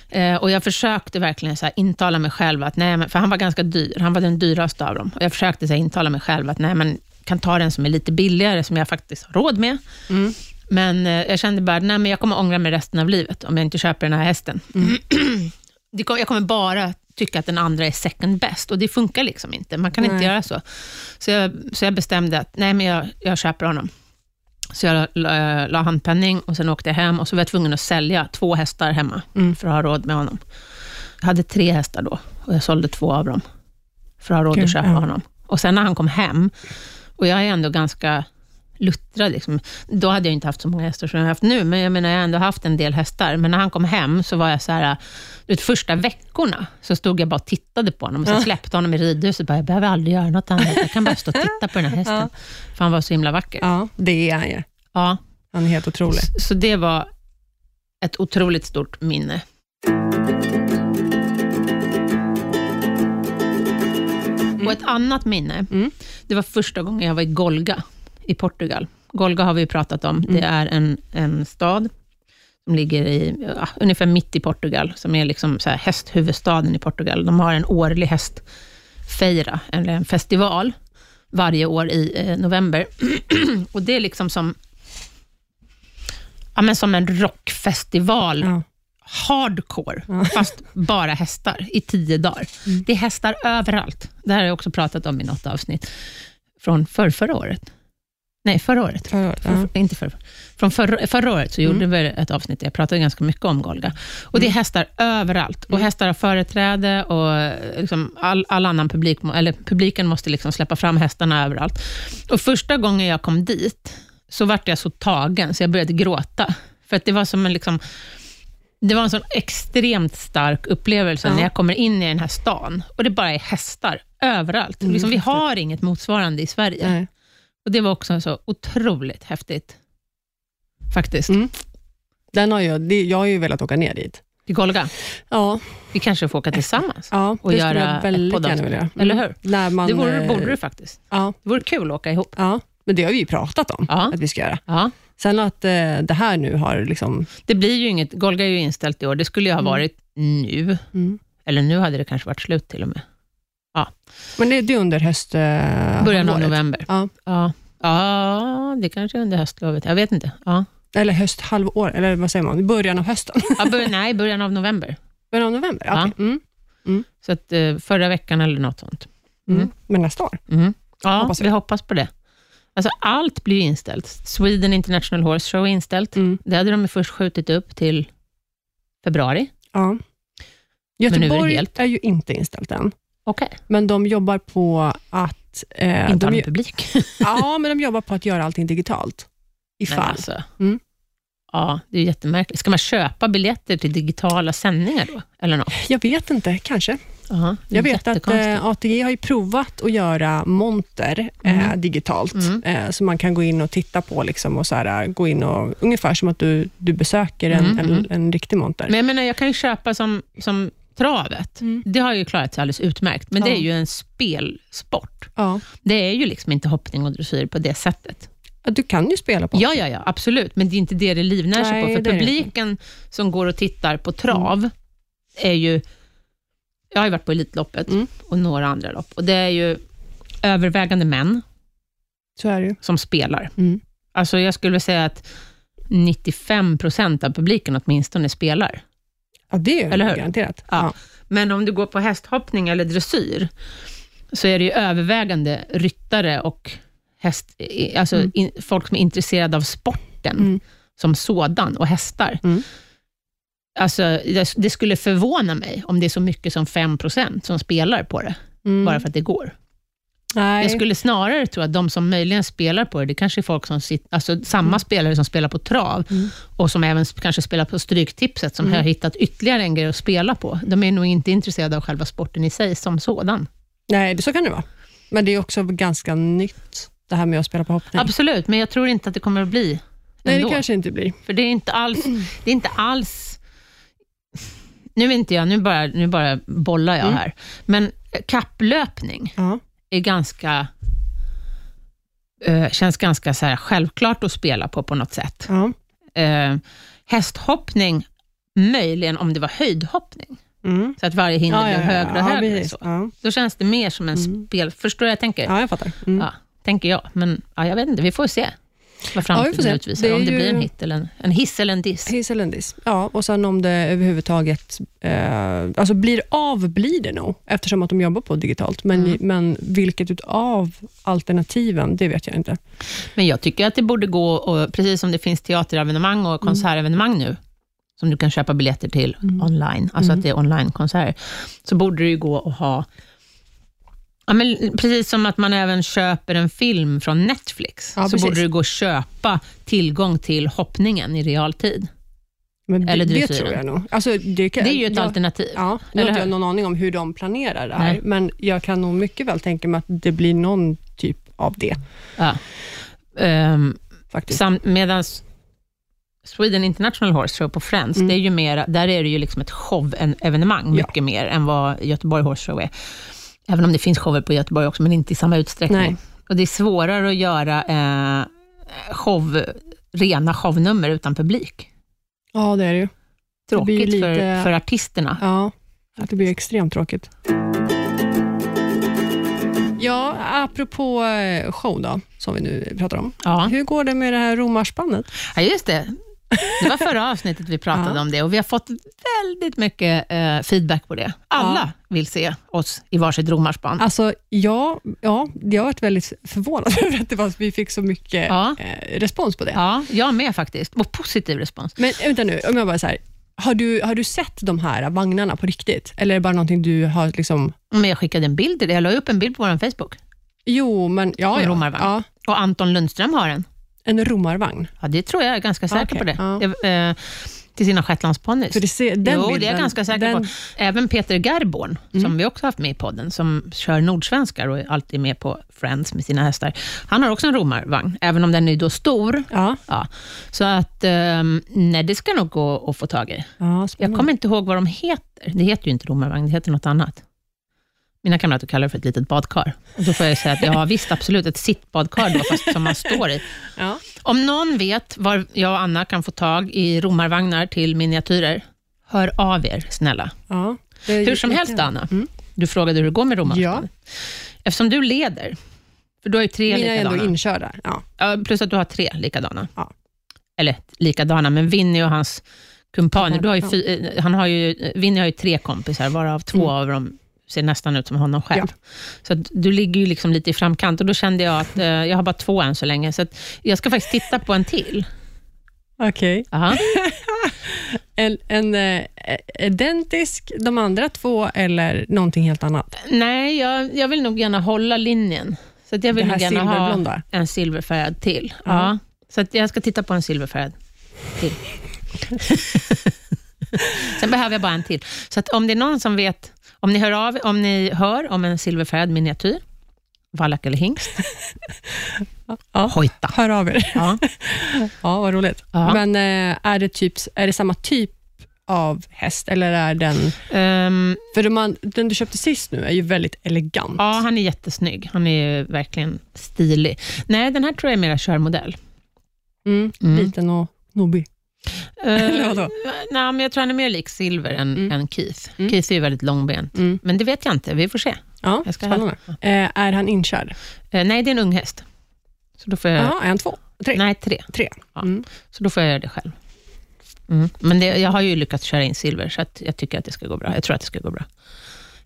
Eh, och jag försökte verkligen så här intala mig själv att, nej, men, för han var ganska dyr. Han var den dyraste av dem. Och jag försökte så här intala mig själv att, nej, men kan ta den som är lite billigare, som jag faktiskt har råd med. Mm. Men eh, jag kände bara, nej, men jag kommer ångra mig resten av livet om jag inte köper den här hästen. Kom, jag kommer bara tycka att den andra är second best och det funkar liksom inte. Man kan inte Nej. göra så. Så jag, så jag bestämde att nej, men jag, jag köper honom. Så jag la, la handpenning och sen åkte jag hem och så var jag tvungen att sälja två hästar hemma Mm. för att ha råd med honom. Jag hade tre hästar då och jag sålde två av dem för att ha råd att köpa ja. honom. Och sen när han kom hem, och jag är ändå ganska luttrad, liksom. då hade jag inte haft så många hästar som jag har haft nu, men jag menar, jag har ändå haft en del hästar. Men när han kom hem så var jag så här, vet, första veckorna så stod jag bara och tittade på honom, och så Ja. släppte honom i ridhuset. Bara, jag behöver aldrig göra något annat, jag kan bara stå och titta på den här hästen. Ja. För han var så himla vacker. Ja, det är han ju. Ja, Han är helt otrolig. så det var ett otroligt stort minne. Och ett annat minne, Mm. det var första gången jag var i Golga i Portugal. Golga har vi ju pratat om. Mm. Det är en, en stad som ligger i, ja, ungefär mitt i Portugal, som är liksom så här hästhuvudstaden i Portugal. De har en årlig hästfeira, eller en festival, varje år i eh, november. och det är liksom som, ja, men som en rockfestival Ja. hardcore, Ja. fast bara hästar i tio dagar. Mm. Det är hästar överallt. Det här har jag också pratat om i något avsnitt från för, förra året. Nej, förra året. Förra året, ja. för, inte för, från förra, förra året så Mm. gjorde vi ett avsnitt där jag pratade ganska mycket om Golga. Och Det är hästar överallt. Och Mm. Hästar har företräde och liksom all, all annan publik, eller publiken måste liksom släppa fram hästarna överallt. Och Första gången jag kom dit så vart jag så tagen så jag började gråta. För att det var som en liksom, det var en sån extremt stark upplevelse Ja. när jag kommer in i den här stan och det bara är hästar överallt. Mm, liksom, vi har inget motsvarande i Sverige. Nej. Och Det var också så otroligt häftigt. Faktiskt. Mm. Den har jag, jag har ju velat åka ner dit. Till Golga. Ja, Vi kanske får åka tillsammans. ja Och göra jag ett väldigt poddavsnitt. gärna vilja. Eller hur? När man, det vore, eh, borde du faktiskt. Ja, Det vore kul att åka ihop. ja, men det har vi ju pratat om Ja. att vi ska göra. Ja. Sen att eh, det här nu har liksom... Det blir ju inget, Golga är ju inställt i år. Det skulle ju ha Mm. varit nu. Mm. Eller nu hade det kanske varit slut till och med. Men det, det är under höst... Eh, Början av november. Ja. Ja. ja, det kanske är under höstlovet. Jag vet inte. Ja. Eller hösthalvår, eller vad säger man? Början av hösten. Ja, bör, nej, början av november. början av november? Ja. Okej. Mm. Så att, eh, förra veckan eller något sånt. Mm. Mm. Men nästa år? Mm. Ja, Hoppas vi. hoppas på det. Alltså allt blir inställt. Sweden International Horse Show är inställt. Mm. Det hade de först skjutit upp till februari. Ja. är Göteborg helt- är ju inte inställt än, Okej, men de jobbar på att... Eh, inte ha de, publik. ja, men de jobbar på att göra allting digitalt. Men Ifall. alltså, Mm. Ja, det är jättemärkligt. Ska man köpa biljetter till digitala sändningar då? Eller något? Jag vet inte, kanske. Är Jag vet att eh, ATG har ju provat att göra monter eh, Mm. digitalt, Mm. eh, så man kan gå in och titta på, liksom, och så här, gå in och, ungefär som att du, du besöker en, Mm, en, mm. en riktig monter. Men jag menar, jag kan ju köpa som, som travet. Mm. Det har ju klarat sig alldeles utmärkt, men det Ja. är ju en spelsport. ja. Det är ju liksom inte hoppning och dressyr på det sättet. Du kan ju spela på. Ja, ja, ja, absolut, men det är inte det det livnär sig på. För det det publiken som går och tittar på trav är ju... Jag har ju varit på Elitloppet Mm. och några andra lopp och det är ju övervägande män det som spelar. Mm. Alltså jag skulle säga att 95 procent av publiken åtminstone spelar. Ja, det är Eller hur? garanterat. Ja. Men om du går på hästhoppning eller dressyr, så är det ju övervägande ryttare och häst, alltså Mm. in, folk som är intresserade av sporten Mm. som sådan och hästar. Mm. Alltså, det, det skulle förvåna mig om det är så mycket som 5 procent som spelar på det, Mm. bara för att det går. Nej. Jag skulle snarare tro att de som möjligen spelar på det, det kanske är folk som sitter, alltså samma spelare som spelar på trav Mm. och som även kanske spelar på Stryktipset, som Mm. har hittat ytterligare en grej att spela på. De är nog inte intresserade av själva sporten i sig som sådan. Nej, det, så kan det vara. Men det är också ganska nytt, det här med att spela på hoppning. Absolut, men jag tror inte att det kommer att bli Nej, ändå. det kanske inte blir. För det är inte alls... Det är inte alls nu vet inte jag, nu bara, nu bara bollar jag Mm. här. Men kapplöpning Ja. Är ganska... eh, känns ganska så självklart att spela på på något sätt. Ja. Eh, hästhoppning, möjligen om det var höjdhoppning, Mm. så att varje hinder blev högre och ja, högre. Så. Ja. Då känns det mer som en Mm. spel... Förstår du vad jag tänker? ja, jag fattar. Mm. Ja, tänker jag. Men ja, jag vet inte, vi får se vad framtiden se. utvisar. Det om det ju- blir en hit eller en, en hiss eller en diss. Hiss eller en diss. Ja, och sen om det överhuvudtaget eh, alltså blir av, blir det nog, eftersom att de jobbar på digitalt. Men, Mm. men vilket utav alternativen, det vet jag inte. Men jag tycker att det borde gå, och precis som det finns teaterevenemang och konsertevenemang nu, som du kan köpa biljetter till Mm. online, alltså att det är online-konserter, så borde det ju gå att ha Ja, men precis som att man även köper en film från Netflix, Ja, så precis. borde det gå att köpa tillgång till hoppningen i realtid. Men det, Eller det tror jag nog. Alltså, det, kan, Det är ju ett jag, alternativ. Ja, nu har jag någon aning om hur de planerar det här, Nej. men jag kan nog mycket väl tänka mig att det blir någon typ av det. Ja. Sam, medans Sweden International Horse Show på Friends, Mm. det är ju mer, där är det ju liksom ett show-evenemang, Ja. mycket mer än vad Göteborg Horse Show är. Även om det finns shower på Göteborg också, men inte i samma utsträckning. Nej. Och det är svårare att göra eh, show, rena shownummer utan publik. Ja, det är det ju. Det Tråkigt för, lite- för artisterna. Ja, det blir extremt tråkigt. Ja, apropå eh, show då, som vi nu pratar om. Ja. Hur går det med det här romarspannet? ja, just det. Det var förra avsnittet vi pratade Ja. om det och vi har fått väldigt mycket eh, feedback på det. Alla vill se oss i varsitt romarspann. Alltså, ja, ja, jag har varit väldigt förvånad över att det var, vi fick så mycket Ja. eh, respons på det. Ja, jag med faktiskt. Och positiv respons. Men vänta nu, om jag bara så här, har du, har du sett de här vagnarna på riktigt? Eller är det bara någonting du har liksom... Men jag skickade en bild till dig. Jag la upp en bild på vår Facebook. Jo, men ja, ja, ja. Och Anton Lundström har en. En romarvagn. Ja, det tror jag. Jag är ganska säker Okej, på det. ja. Jag, eh, till sina den jo, det är bilden, jag ganska säker den, på. Även Peter Gerborn, Mm. som vi också haft med i podden, som kör nordsvenskar och är alltid med på Friends med sina hästar. Han har också en romarvagn, även om den är då stor. Ja, Ja. Så att, eh, nej, det ska nog gå att få tag i. ja, Jag kommer inte ihåg vad de heter. Det heter ju inte romarvagn, det heter något annat. Mina kamrater kallar det för ett litet badkar. Och då får jag säga att ja, visst, absolut, ett sittbadkar då, fast som man står i. Ja. Om någon vet var jag och Anna kan få tag i romarvagnar till miniatyrer, hör av er, snälla. Ja, Hur som helst. Anna. Mm. Du frågade hur det går med romarvagnar. Eftersom du leder, för du har ju tre Mina är ändå likadana. inkörda. Ja. Ja, plus att du har tre likadana. Ja. Eller likadana, men Winnie och hans kumpaner. Du har ju Ja. eh, han har ju, Winnie har ju tre kompisar, varav två Mm. av dem ser nästan ut som honom själv. Så att du ligger ju liksom lite i framkant och då kände jag att eh, jag har bara två än så länge, så jag ska faktiskt titta på en till. Okej. Aha. En, en eh, identisk, de andra två, eller någonting helt annat? Nej, jag, jag vill nog gärna hålla linjen. Så jag vill nog gärna ha en silverfärgad till. Ja. Ja. Så jag ska titta på en silverfärgad till. Sen behöver jag bara en till. Så om det är någon som vet, om ni hör av om ni hör om en silverfärgad miniatyr, vallack eller hingst, Ja. hojta. Hör av er. Ja. Ja, vad roligt. Ja. Men eh, är, det typ, är det samma typ av häst, eller är den... Ehm, För de, an- den du köpte sist nu är ju väldigt elegant. ja, han är jättesnygg. Han är verkligen stilig. Nej, den här tror jag är mera körmodell. Mm, Mm. Liten och snobbig. Eller vadå? Nej, men jag tror han är mer lik Silver än, Mm. än Keith. Mm. Keith är ju väldigt långbent. Mm. Men det vet jag inte. Vi får se. Ja, Jag ska spännande. Eh, är han inkörd? Eh, nej, det är en ung häst. Så då får jag, Ja, är han två? Tre? Nej, tre. Tre. Ja. Mm. Så då får jag göra det själv. Mm. Men det, jag har ju lyckats köra in Silver, så jag tycker att det ska gå bra. Jag tror att det ska gå bra.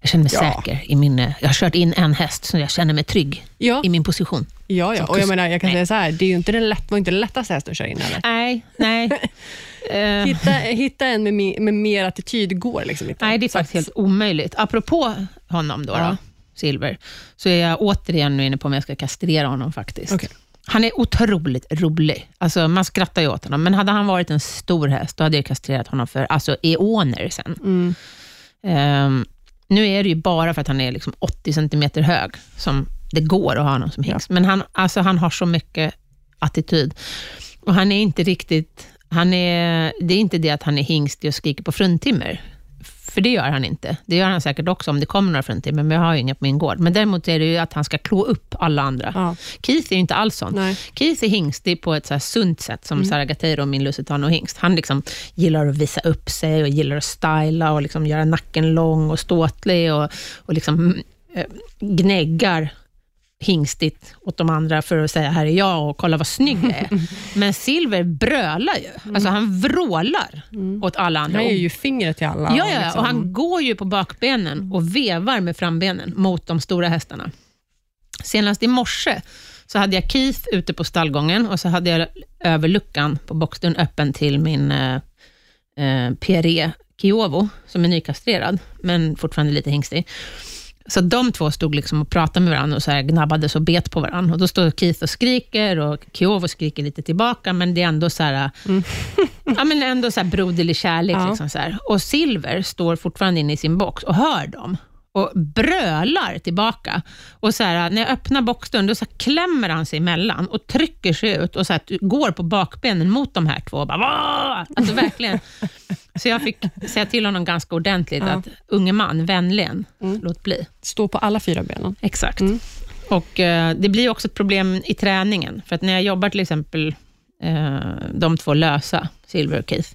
Jag känner mig Ja. säker i min... Jag har kört in en häst, så jag känner mig trygg Ja, i min position. ja, ja. och jag menar, jag kan Nej. säga så här, det är inte den lätt, var inte den lättaste hästen att köra in heller. Nej, nej. Eh, Hitta, hitta en med, me- med mer attityd går liksom inte. nej, det är faktiskt helt omöjligt. Apropå honom då, Ja. då Silver, så är jag återigen nu inne på om jag ska kastrera honom faktiskt. Okej. Han är otroligt rolig. Alltså, man skrattar ju åt honom, men hade han varit en stor häst, då hade jag kastrerat honom för alltså, eoner sen. Mm. Ehm, nu är det ju bara för att han är liksom 80 centimeter hög som det går att ha honom som hingst. Men han, alltså, han har så mycket attityd. Och han är inte riktigt... Han är, det är inte det att han är hingst och skriker på fruntimmer. För det gör han inte. Det gör han säkert också om det kommer några fruntimmer, men jag har ju inga på min gård. Men däremot är det ju att han ska klå upp alla andra. Ja. Keith är ju inte alls sån. Nej. Keith är hingstig på ett så sunt sätt, som Sara Gatteiro och min Lusitano hingst. Han liksom gillar att visa upp sig och gillar att styla och liksom göra nacken lång och ståtlig och, och liksom mm, eh, gnäggar hingstigt åt de andra för att säga här är jag och kolla vad snygg jag är. Men Silver brölar ju. Alltså han vrålar åt alla andra. Han ger ju fingret till alla. Ja, ja liksom. och han går ju på bakbenen och vevar med frambenen mot de stora hästarna. Senast i morse så hade jag Keith ute på stallgången och så hade jag överluckan på boxdörren öppen till min eh, eh, PRE Kiovo, som är nykastrerad, men fortfarande lite hingstig. Så de två stod liksom och pratade med varandra och så här gnabbades och bet på varandra. Och då står Keith och skriker och Kiovo skriker lite tillbaka, men det är ändå så här, ja, men ändå så här broderlig kärlek. Ja. Liksom så här. Och Silver står fortfarande inne i sin box och hör dem och brölar tillbaka. Och så här, när jag öppnar boxdörren, då så klämmer han sig emellan och trycker sig ut och så här, går på bakbenen mot de här två. Och bara, alltså verkligen. Så jag fick säga till honom ganska ordentligt Ja. att unge man, vänligen, Mm. låt bli. Stå på alla fyra benen. Exakt. Mm. Och eh, Det blir också ett problem i träningen. För att när jag jobbar till exempel eh, de två lösa, Silver och Keith,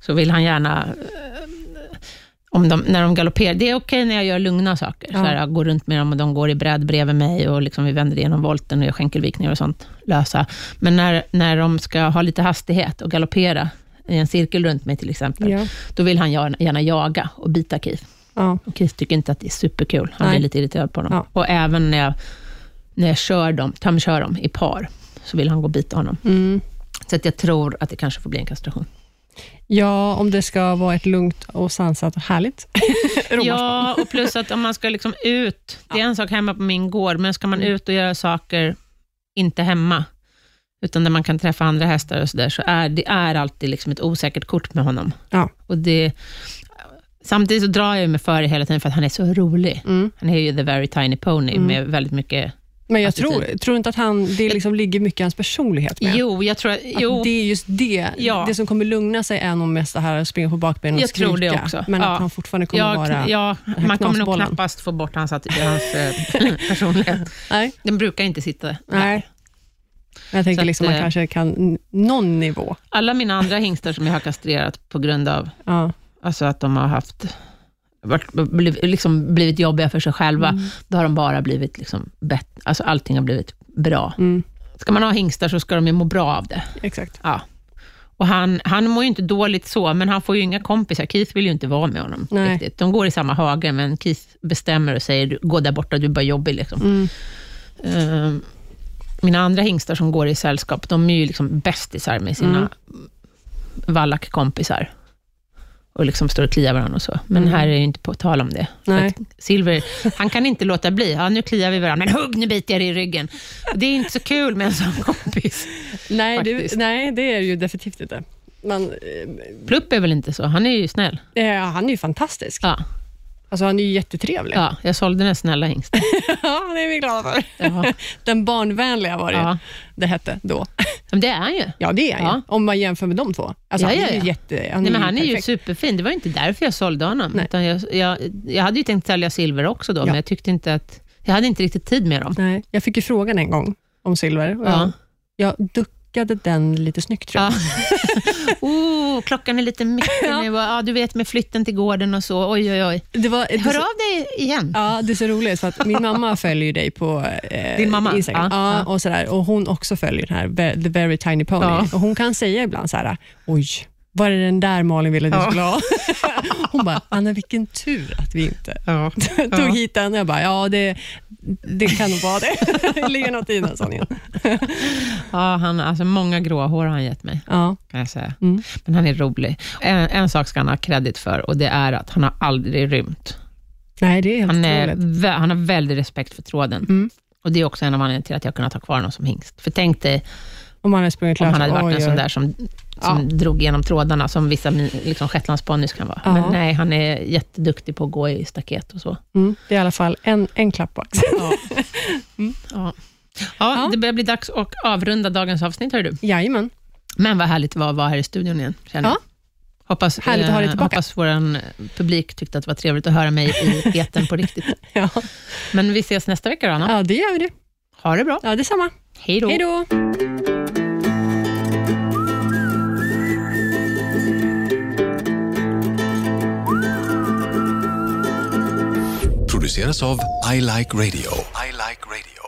så vill han gärna, eh, om de, när de galopperar, det är okej när jag gör lugna saker. Ja. Så här, jag går runt med dem och de går i bredd bredvid mig och liksom vi vänder igenom volten och gör skänkelvikningar och sånt, lösa. Men när, när de ska ha lite hastighet och galoppera en cirkel runt mig till exempel, Ja. då vill han gärna, jaga och bita Keith. Ja. Och Keith tycker inte att det är superkul. Han Nej. blir lite irriterad på dem. Ja. Och även när jag, när jag kör dem, tömkör dem i par, så vill han gå och bita honom. Mm. Så att jag tror att det kanske får bli en kastration. ja, om det ska vara ett lugnt och sansat och härligt. Ja, och plus att om man ska liksom ut, det är en sak hemma på min gård, men ska man ut och göra saker, inte hemma, utan där man kan träffa andra hästar och sådär, så är det är alltid liksom ett osäkert kort med honom. Ja. Och det, samtidigt så drar jag mig för det hela tiden, för att han är så rolig. Mm. Han är ju the very tiny pony, Mm. med väldigt mycket Men jag Attityd. tror, tror inte att han, det liksom ligger mycket i hans personlighet med. Jo, jag tror att, Att jo, det är just det. Ja. Det som kommer lugna sig är nog mest det här att springa på bakbenen och Jag skrika. tror det också. Men Ja. att han fortfarande kommer jag, vara... ja, man kommer nog knappast få bort hans, att- hans eh, personlighet. Nej. Den brukar inte sitta Nej. Jag tänker att, liksom man eh, kanske kan någon nivå. Alla mina andra hingstar som jag har kastrerat på grund av Ja. alltså att de har haft varit, liksom blivit jobbiga för sig själva, Mm. då har de bara blivit liksom bett, alltså allting har blivit bra. Mm. Ska man ha hingstar så ska de ju må bra av det. Exakt. Ja. Och han, han mår ju inte dåligt så, men han får ju inga kompisar. Keith vill ju inte vara med honom. Nej. Riktigt. De går i samma hage, men Keith bestämmer och säger, "Du, gå där borta, du är bara jobbig. Liksom. Mm. Ehm, mina andra hingstar som går i sällskap, de är ju liksom bästisar med sina Mm. vallackkompisar. Och liksom står och kliar varandra och så. Men Mm. här är det inte på tal om det. Silver, han kan inte låta bli. Ja, nu kliar vi varandra, men hugg, nu biter jag i ryggen. Det är inte så kul med en sån kompis. Nej, det, nej, det är det ju definitivt inte. Man, Plupp är väl inte så? Han är ju snäll. eh, han är ju fantastisk. Ja, Alltså, han är ju jättetrevlig. ja jag sålde den snälla hingsten. Ja, det är vi glada för. Ja. Den barnvänliga var det, Ja. det hette då. Men det är han ju. Ja, det är han ju. Ja. Om man jämför med de två. Alltså, Ja, han är ju jätte... Han Nej, men han är ju superfin. Det var inte därför jag sålde honom. Nej. Utan jag, jag, jag hade ju tänkt sälja silver också då, men jag tyckte inte att... Jag hade inte riktigt tid med dem. Nej, jag fick ju frågan en gång om silver. Och Ja. jag, jag duckade den lite snyggt, tror jag. Ja. oh, klockan är lite mycket Ja. nu. Ja, du vet med flytten till gården och så. Oj, oj, oj. Det var, det Hör så- av dig igen. Ja, det är så roligt, för att min mamma följer dig på eh, Din mamma? Instagram. Ja, Ja. Och, sådär, och hon också följer den här The Very Tiny Pony. Och hon kan säga ibland så här, oj, var det den där Malin ville att du Ja. skulle ha? Hon bara, Anna vilken tur att vi inte Ja. tog hit den. Jag bara, ja det, det kan nog vara det. Det ligger något i den sanningen. Ja, han, alltså många gråa hår har han gett mig, Ja. kan jag säga. Mm. Men han är rolig. En, en sak ska han ha kredit för och det är att han har aldrig rymt. Nej, det är helt Han, är, vä- han har väldigt respekt för tråden. Mm. Och Det är också en av anledningarna till att jag kunnat ha kvar honom som hingst. För tänk dig Om man hade sprungit om lös. han hade varit oj, en sån där som, som drog igenom trådarna, som vissa liksom shetlandsponnys kan vara. Ja. Men nej, han är jätteduktig på att gå i staket och så. Mm. Det är i alla fall en, en klapp på axeln. Ja. Ja. Ja, det börjar bli dags att avrunda dagens avsnitt, hör du. Jajamän. Men vad härligt det var att vara här i studion igen. Känner Ja. jag. Hoppas, Härligt att ha dig eh, tillbaka. Hoppas vår publik tyckte att det var trevligt att höra mig i eten på riktigt. Ja. Men vi ses nästa vecka då, Anna. ja, det gör vi det. Ha det bra. Ja, detsamma. Hej då. Hej då. produceras av I Like Radio. I like radio.